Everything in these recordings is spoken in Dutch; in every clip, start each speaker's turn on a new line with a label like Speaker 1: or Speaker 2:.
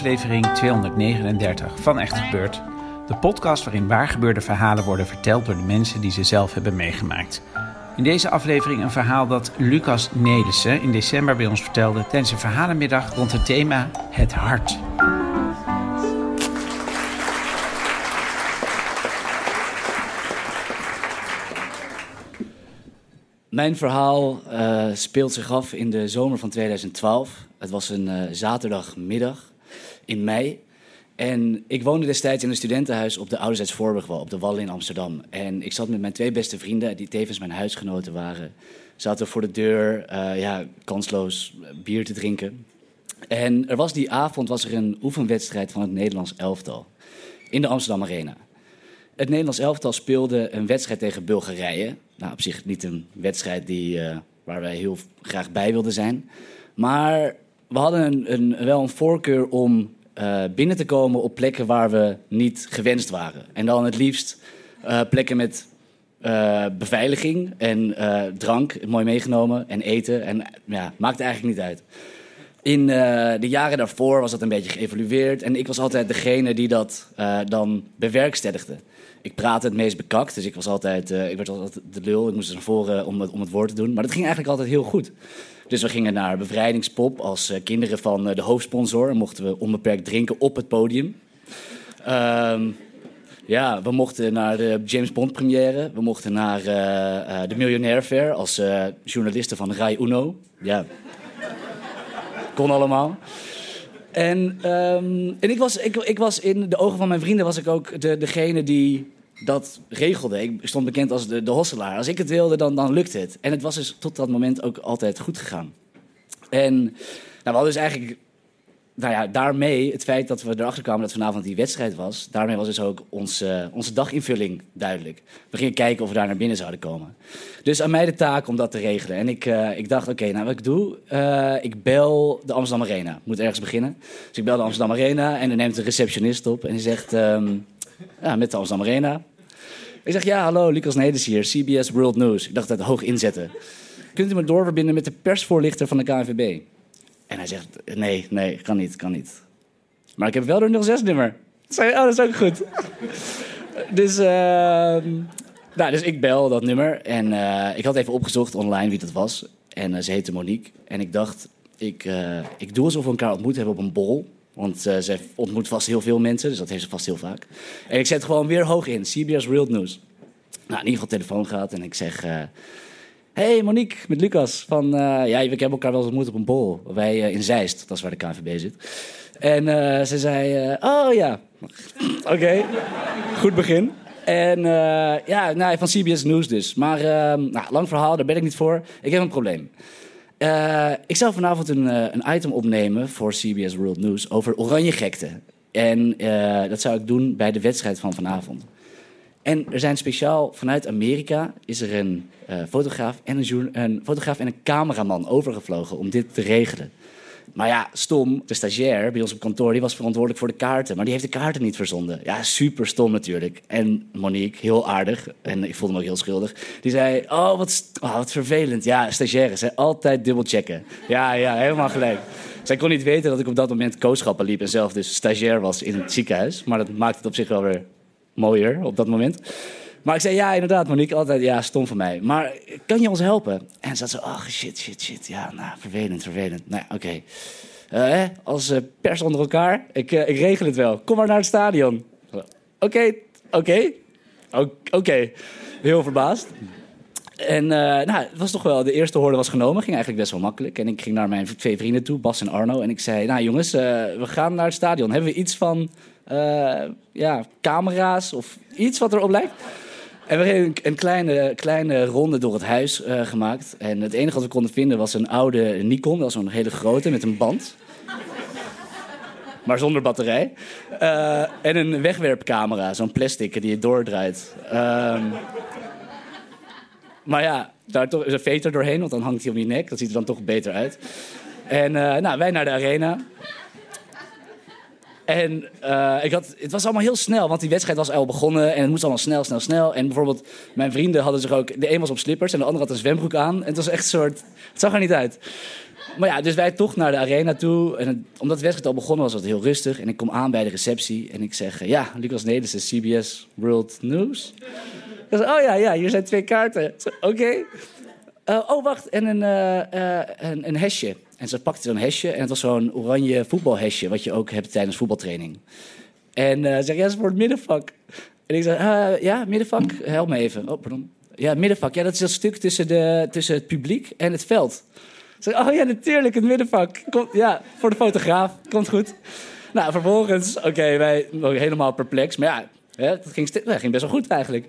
Speaker 1: Aflevering 239 van Echt Gebeurd. De podcast waarin waargebeurde verhalen worden verteld door de mensen die ze zelf hebben meegemaakt. In deze aflevering een verhaal dat Lucas Nelissen in december bij ons vertelde tijdens een verhalenmiddag rond het thema Het Hart.
Speaker 2: Mijn verhaal eh, speelt zich af in de zomer van 2012. Het was een eh, zaterdagmiddag in mei. En ik woonde destijds in een studentenhuis op de Ouderzijds Voorburgwal, op de Wallen in Amsterdam. En ik zat met mijn twee beste vrienden, die tevens mijn huisgenoten waren, zaten voor de deur, eh, ja, kansloos bier te drinken. En er was die avond was er een oefenwedstrijd van het Nederlands elftal in de Amsterdam Arena. Het Nederlands elftal speelde een wedstrijd tegen Bulgarije. Nou, op zich niet een wedstrijd die, eh, waar wij heel graag bij wilden zijn. Maar we hadden een, een, wel een voorkeur om eh, binnen te komen op plekken waar we niet gewenst waren. En dan het liefst eh, plekken met eh, beveiliging en drank, mooi meegenomen, en eten. En ja, maakt eigenlijk niet uit. In de jaren daarvoor was dat een beetje geëvolueerd. En ik was altijd degene die dat dan bewerkstelligde. Ik praatte het meest bekakt, dus ik, was altijd, ik werd altijd de lul. Ik moest naar voren om het, om het woord te doen. Maar dat ging eigenlijk altijd heel goed. Dus we gingen naar Bevrijdingspop als eh, kinderen van eh, de hoofdsponsor. En mochten we onbeperkt drinken op het podium. Ehm, ja, we mochten naar de James Bond première. We mochten naar eh, de Miljonair Fair als eh, journalisten van Rai Uno. Ja, kon allemaal. En, ehm, en ik, was, ik, ik was in de ogen van mijn vrienden was ik ook de, degene die dat regelde. Ik stond bekend als de, de hosselaar. Als ik het wilde, dan, dan lukte het. En het was dus tot dat moment ook altijd goed gegaan. En nou, we hadden dus eigenlijk nou ja, daarmee, het feit dat we erachter kwamen dat vanavond die wedstrijd was, daarmee was dus ook onze, onze daginvulling duidelijk. We gingen kijken of we daar naar binnen zouden komen. Dus aan mij de taak om dat te regelen. En ik, eh, ik dacht, oké, nou wat ik doe, eh, ik bel de Amsterdam Arena. Moet ergens beginnen. Dus ik bel de Amsterdam Arena en dan neemt de receptionist op en die zegt, ehm, ja, met de Amsterdam Arena. Ik zeg, ja, hallo, Lucas Nedes hier, CBS World News. Ik dacht dat hoog inzetten. Kunt u me doorverbinden met de persvoorlichter van de KNVB? En hij zegt, nee, nee, kan niet, kan niet. Maar ik heb wel een 06-nummer. Ik zei, oh, dat is ook goed. dus, ehm, nou, dus ik bel dat nummer. En eh, ik had even opgezocht online wie dat was. En eh, ze heette Monique. En ik dacht, ik, eh, ik doe alsof we elkaar ontmoet hebben op een bol. Want eh zij ontmoet vast heel veel mensen, dus dat heeft ze vast heel vaak. En ik zet gewoon weer hoog in, CBS Real News. Nou, in ieder geval telefoon gaat en ik zeg... eh, Hey Monique, met Lucas. Van, eh, ja, we hebben elkaar wel eens ontmoet op een bol. Wij in Zeist, dat is waar de KNVB zit. En ze zei, oh ja, oké, goed begin. En ja, nou, van CBS News dus. Maar ehm, nou, lang verhaal, daar ben ik niet voor. Ik heb een probleem. Eh, ik zou vanavond een, eh, een item opnemen voor CBS World News over oranje gekte. En eh, dat zou ik doen bij de wedstrijd van vanavond. En er zijn speciaal vanuit Amerika is er een fotograaf, en een, een fotograaf en een cameraman overgevlogen om dit te regelen. Maar ja, stom, de stagiair bij ons op kantoor, die was verantwoordelijk voor de kaarten. Maar die heeft de kaarten niet verzonden. Ja, super stom natuurlijk. En Monique, heel aardig, en ik voelde me ook heel schuldig. Die zei, oh wat, oh, wat vervelend. Ja, stagiaires, hè, altijd dubbelchecken. Ja, ja, helemaal gelijk. Zij kon niet weten dat ik op dat moment kooschappen liep... en zelf dus stagiair was in het ziekenhuis. Maar dat maakt het op zich wel weer mooier op dat moment. Maar ik zei, ja, inderdaad, Monique, altijd, ja, stom van mij. Maar kan je ons helpen? En ze had zo, oh, shit, shit, shit. Ja, nou, vervelend, vervelend. Nou, oké. Eh, als eh, pers onder elkaar, ik, eh, ik regel het wel. Kom maar naar het stadion. Oké, oké. Oké, heel verbaasd. En nou, het was toch wel, de eerste hoorde was genomen. Ging eigenlijk best wel makkelijk. En ik ging naar mijn twee vrienden toe, Bas en Arno. En ik zei, nou jongens, we gaan naar het stadion. Hebben we iets van ja, camera's of iets wat erop lijkt? En we hebben een, kleine, kleine ronde door het huis eh, gemaakt. En het enige wat we konden vinden was een oude Nikon. Dat was zo'n hele grote met een band. Maar zonder batterij. Eh, en een wegwerpcamera, zo'n plastic die je doordraait. Ehm, maar ja, daar toch is een veter doorheen, want dan hangt hij om je nek. Dat ziet er dan toch beter uit. En eh, nou, wij naar de arena. En eh, ik had, het was allemaal heel snel, want die wedstrijd was al begonnen. En het moest allemaal snel, snel, snel. En bijvoorbeeld, mijn vrienden hadden zich ook... De een was op slippers en de ander had een zwembroek aan. En het was echt een soort... Het zag er niet uit. Maar ja, dus wij toch naar de arena toe. En het- omdat de wedstrijd al begonnen was, was het heel rustig. En ik kom aan bij de receptie en ik zeg... eh, Ja, Lucas Nedersen, CBS World News. Oh ja, ja, hier zijn twee kaarten. Oké. Eh, oh, wacht, en een, een, een hesje. En ze pakte zo'n hesje en het was zo'n oranje voetbalhesje... wat je ook hebt tijdens voetbaltraining. En eh ze zegt, ja, dat is voor het middenvak. En ik zeg, eh, ja, middenvak? Help me even. Oh, pardon. Ja, middenvak. Ja, dat is dat stuk tussen, de, tussen het publiek en het veld. Ik zeg, oh ja, natuurlijk, het middenvak. Ja, voor de fotograaf. Komt goed. Nou, vervolgens, oké, wij helemaal perplex. Maar ja, hè, het ging, ja, ging best wel goed eigenlijk.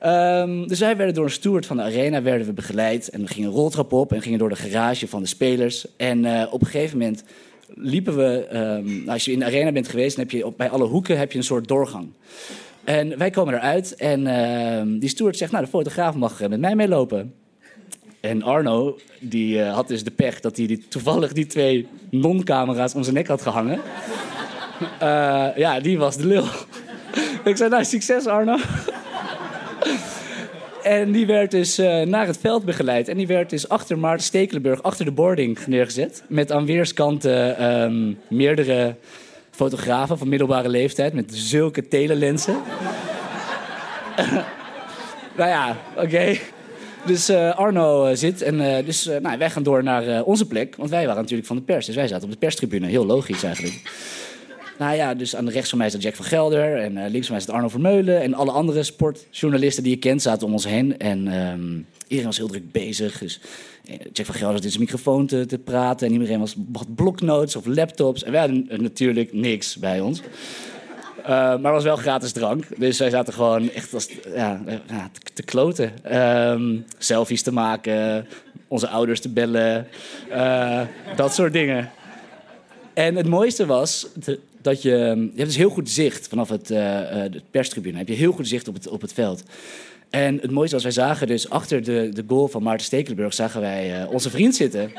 Speaker 2: Ehm, dus wij werden door een steward van de arena werden we begeleid. En we gingen een roltrap op en gingen door de garage van de spelers. En eh, op een gegeven moment liepen we... ehm, nou, als je in de arena bent geweest, dan heb je op, bij alle hoeken heb je een soort doorgang. En wij komen eruit en ehm, die steward zegt... nou, de fotograaf mag eh, met mij meelopen. En Arno, die eh, had dus de pech dat hij die, toevallig die twee non-camera's om zijn nek had gehangen. Eh, ja, die was de lul. Ik zei, nou, succes Arno. En die werd dus eh, naar het veld begeleid. En die werd dus achter Maarten Stekelenburg, achter de boarding neergezet. Met aan weerskanten ehm, meerdere fotografen van middelbare leeftijd. Met zulke telelensen. nou ja, oké. Dus eh, Arno eh, zit en dus, nou, wij gaan door naar onze plek. Want wij waren natuurlijk van de pers. Dus wij zaten op de perstribune. Heel logisch eigenlijk. Nou ja, dus aan de rechts van mij zat Jack van Gelder. En eh, links van mij zat Arno Vermeulen. En alle andere sportjournalisten die je kent zaten om ons heen. En ehm, iedereen was heel druk bezig. Dus eh, Jack van Gelder zat in zijn microfoon te, te praten. En iedereen was, had bloknotes of laptops. En wij hadden natuurlijk niks bij ons. Eh, maar het was wel gratis drank. Dus wij zaten gewoon echt als, ja, te, te kloten. Ehm, selfies te maken, onze ouders te bellen. dat soort dingen. En het mooiste was dat je... Je hebt dus heel goed zicht vanaf het, eh, eh, de perstribune. Heb je heel goed zicht op het, op het veld. En het mooiste was, wij zagen dus achter de, de goal van Maarten Stekelenburg... zagen wij eh, onze vriend zitten.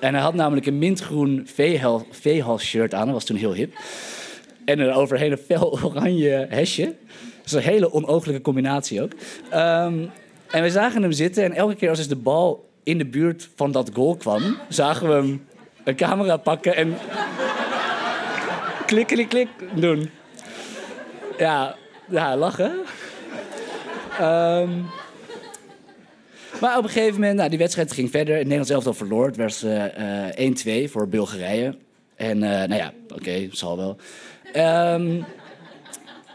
Speaker 2: En hij had namelijk een mintgroen veehal- veehals-shirt aan. Dat was toen heel hip. En er overheen een fel oranje hesje. Dat is een hele onooglijke combinatie ook. Ehm, en we zagen hem zitten. En elke keer als dus de bal in de buurt van dat goal kwam... zagen we hem een camera pakken en... klik, klik, doen. Ja, ja lachen. Ehm, maar op een gegeven moment, nou, die wedstrijd ging verder. Het Nederlands elftal verloor. Het was eh, eh, 1-2 voor Bulgarije. En eh, nou ja, oké, zal wel. Ehm,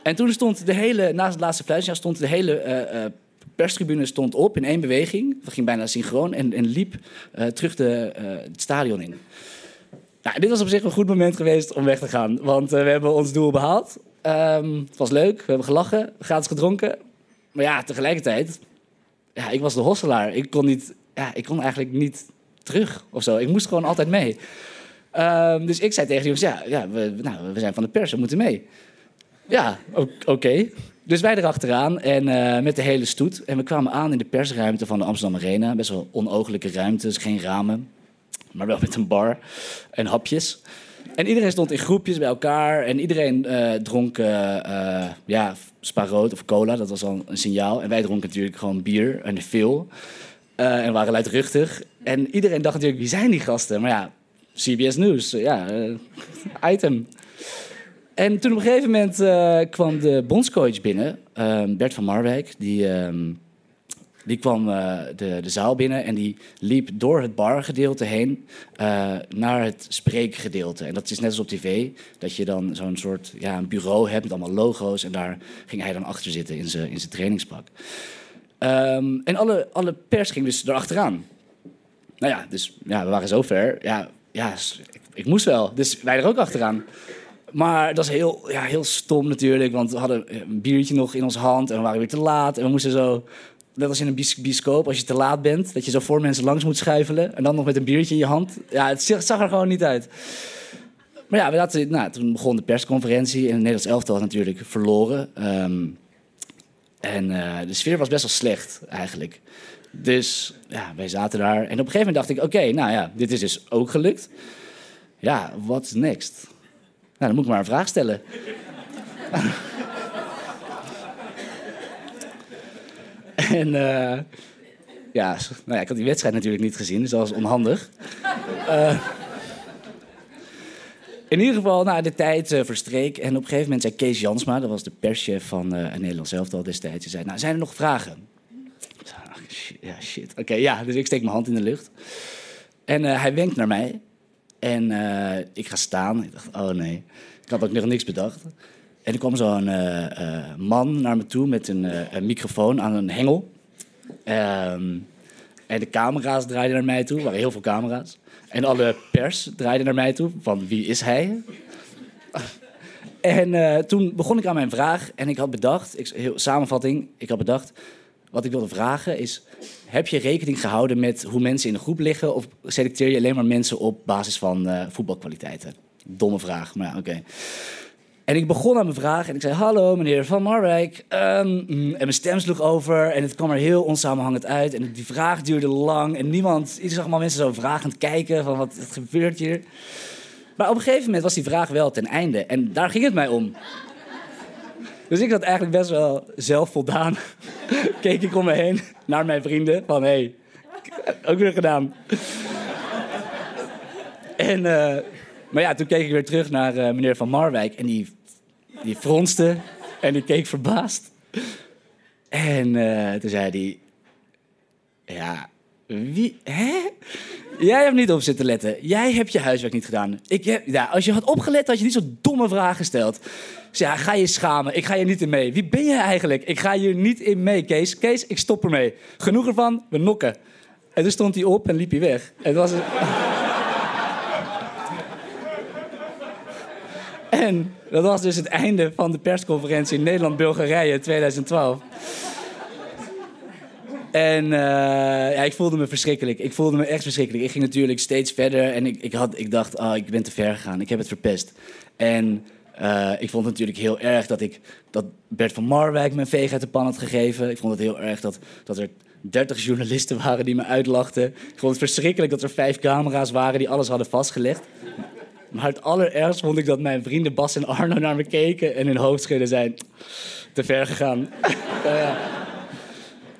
Speaker 2: en toen stond de hele, naast het laatste fluitsignaal, stond de hele eh, eh, perstribune stond op in één beweging. Dat ging bijna synchroon en, en liep eh, terug de, eh, het stadion in. Nou, dit was op zich een goed moment geweest om weg te gaan. Want eh, we hebben ons doel behaald. Ehm, het was leuk, we hebben gelachen, gratis gedronken. Maar ja, tegelijkertijd, ja, ik was de hosselaar. Ik kon, niet, ja, ik kon eigenlijk niet terug of zo. Ik moest gewoon altijd mee. Ehm, dus ik zei tegen die jongens, ja, ja we, nou, we zijn van de pers, we moeten mee. Ja, oké. Dus wij erachteraan en eh, met de hele stoet. En we kwamen aan in de persruimte van de Amsterdam Arena. Best wel onogelijke ruimte, dus geen ramen. Maar wel met een bar en hapjes. En iedereen stond in groepjes bij elkaar. En iedereen eh, dronk eh, ja, spa of cola, dat was al een signaal. En wij dronken natuurlijk gewoon bier en veel. En waren luidruchtig. En iedereen dacht natuurlijk, wie zijn die gasten? Maar ja, CBS News, ja, item. En toen op een gegeven moment kwam de bondscoach binnen, Bert van Marwijk. Die, ehm, Die kwam eh, de, de zaal binnen en die liep door het bargedeelte heen eh, naar het spreekgedeelte. En dat is net als op tv, dat je dan zo'n soort ja, een bureau hebt met allemaal logo's. En daar ging hij dan achter zitten in zijn in zijn trainingspak. Ehm, en alle, alle pers ging dus erachteraan. Nou ja, dus ja, we waren zo ver. Ja, ja ik, ik moest wel. Dus wij er ook achteraan. Maar dat is heel, ja, heel stom natuurlijk, want we hadden een biertje nog in onze hand en we waren weer te laat. En we moesten zo, net als in een bioscoop, als je te laat bent, dat je zo voor mensen langs moet schuifelen. En dan nog met een biertje in je hand. Ja, het zag er gewoon niet uit. Maar ja, we hadden, nou, toen begon de persconferentie en het Nederlands elftal had natuurlijk verloren. Ehm, en eh, de sfeer was best wel slecht eigenlijk. Dus ja, wij zaten daar. En op een gegeven moment dacht ik, oké, nou ja, dit is dus ook gelukt. Ja, what's next? Nou, dan moet ik maar een vraag stellen. en eh, ja, nou ja, ik had die wedstrijd natuurlijk niet gezien, dus dat was onhandig. Eh, in ieder geval, nou, de tijd eh, verstreek. En op een gegeven moment zei Kees Jansma, dat was de perschef van eh Nederland zelf al destijds. Zei, nou, zijn er nog vragen? Ik zei, "Ah, shit, Ja, shit. Oké, ja, dus ik steek mijn hand in de lucht. En hij wenkt naar mij. En ik ga staan. Ik dacht, oh nee. Ik had ook nog niks bedacht. En er kwam zo'n eh, man naar me toe met een, eh, een microfoon aan een hengel. Ehm, en de camera's draaiden naar mij toe. Er waren heel veel camera's. En alle pers draaide naar mij toe. Van wie is hij? En toen begon ik aan mijn vraag. En ik had bedacht, ik, heel, samenvatting, ik had bedacht... Wat ik wilde vragen is... Heb je rekening gehouden met hoe mensen in de groep liggen... of selecteer je alleen maar mensen op basis van voetbalkwaliteiten? Domme vraag, maar ja, oké. En ik begon aan mijn vraag en ik zei... Hallo, meneer Van Marwijk. Ehm, mm, en mijn stem sloeg over en het kwam er heel onsamenhangend uit. En die vraag duurde lang en niemand... Ik zag allemaal mensen zo vragend kijken van wat, gebeurt hier? Maar op een gegeven moment was die vraag wel ten einde. En daar ging het mij om. Dus ik zat eigenlijk best wel zelfvoldaan. Keek ik om me heen naar mijn vrienden. Van, hey, ook weer gedaan. en, eh, maar ja, toen keek ik weer terug naar eh, meneer Van Marwijk. En die, die fronste en die keek verbaasd. En eh, toen zei hij... Ja, wie... Hè? Jij hebt niet op zitten letten. Jij hebt je huiswerk niet gedaan. Ik heb, ja, als je had opgelet, had je niet zo domme vragen gesteld. Dus ja, ga je schamen. Ik ga je niet in mee. Wie ben je eigenlijk? Ik ga hier niet in mee, Kees. Kees, ik stop ermee. Genoeg ervan, we nokken. En toen stond hij op en liep hij weg. Het was een... En dat was dus het einde van de persconferentie in Nederland-Bulgarije 2012. En uh, ja, ik voelde me verschrikkelijk. Ik voelde me echt verschrikkelijk. Ik ging natuurlijk steeds verder en ik, ik, had, ik dacht, oh, ik ben te ver gegaan. Ik heb het verpest. En uh, ik vond het natuurlijk heel erg dat, ik, dat Bert van Marwijk een veeg uit de pan had gegeven. Ik vond het heel erg dat, dat er 30 journalisten waren die me uitlachten. Ik vond het verschrikkelijk dat er vijf camera's waren die alles hadden vastgelegd. Maar het allerergst vond ik dat mijn vrienden Bas en Arno naar me keken en hun hoofd schudden zijn te ver gegaan. ja.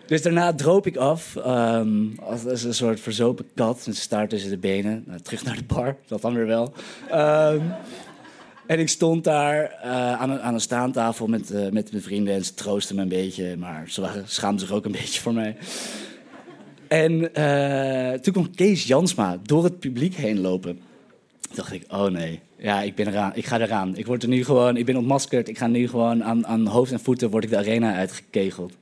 Speaker 2: Dus daarna droop ik af, um, als een soort verzopen kat met staart tussen de benen. Nou, terug naar de bar, dat dan weer wel. Um, en ik stond daar uh, aan, een, aan een staantafel met, uh, met mijn vrienden en ze troosten me een beetje. Maar ze waren, schaamden zich ook een beetje voor mij. En uh, toen kwam Kees Jansma door het publiek heen lopen. Dacht ik, oh nee, ja, ik ben eraan. Ik ga eraan. Ik word er nu gewoon, ik ben ontmaskerd. Ik ga nu gewoon aan, aan hoofd en voeten word ik de arena uitgekegeld.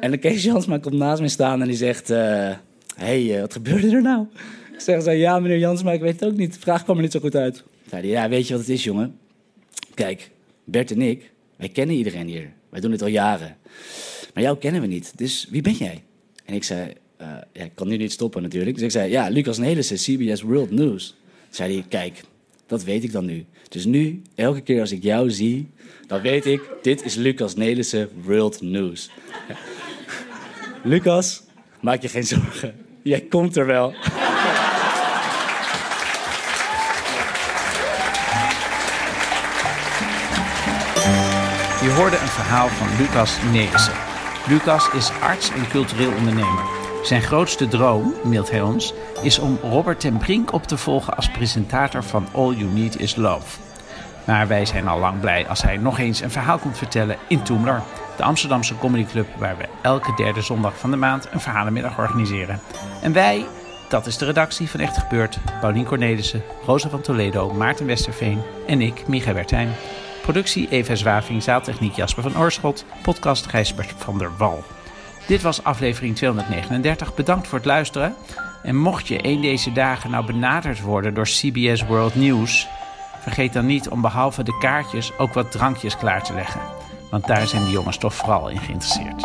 Speaker 2: En de Kees Jansma komt naast me staan en die zegt... Uh, hey, uh, wat gebeurde er nou? Ik zeg ja meneer Jansma, ik weet het ook niet. De vraag kwam er niet zo goed uit. Zei ja, weet je wat het is, jongen? Kijk, Bert en ik, wij kennen iedereen hier. Wij doen dit al jaren. Maar jou kennen we niet, dus wie ben jij? En ik zei, uh, ja, ik kan nu niet stoppen natuurlijk. Dus ik zei, ja, Lucas Nelissen, CBS World News. Toen zei hij, kijk, dat weet ik dan nu. Dus nu, elke keer als ik jou zie, dan weet ik, dit is Lucas Nelissen World News. Lucas, maak je geen zorgen. Jij komt er wel.
Speaker 1: Je hoorde een verhaal van Lucas Nelissen. Lucas is arts en cultureel ondernemer. Zijn grootste droom, mailt hij ons, is om Robert ten Brink op te volgen als presentator van All You Need Is Love. Maar wij zijn al lang blij als hij nog eens een verhaal komt vertellen in Toemler. de Amsterdamse comedyclub waar we elke derde zondag van de maand een verhalenmiddag organiseren. En wij, dat is de redactie van Echt Gebeurd, Paulien Cornelissen, Rosa van Toledo, Maarten Westerveen en ik, Micha Wertheim. Productie Eva Zwaving, zaaltechniek Jasper van Oorschot, podcast Gijsbert van der Wal. Dit was aflevering 239. Bedankt voor het luisteren. En mocht je een deze dagen nou benaderd worden door CBS World News, vergeet dan niet om behalve de kaartjes ook wat drankjes klaar te leggen. Want daar zijn die jongens toch vooral in geïnteresseerd.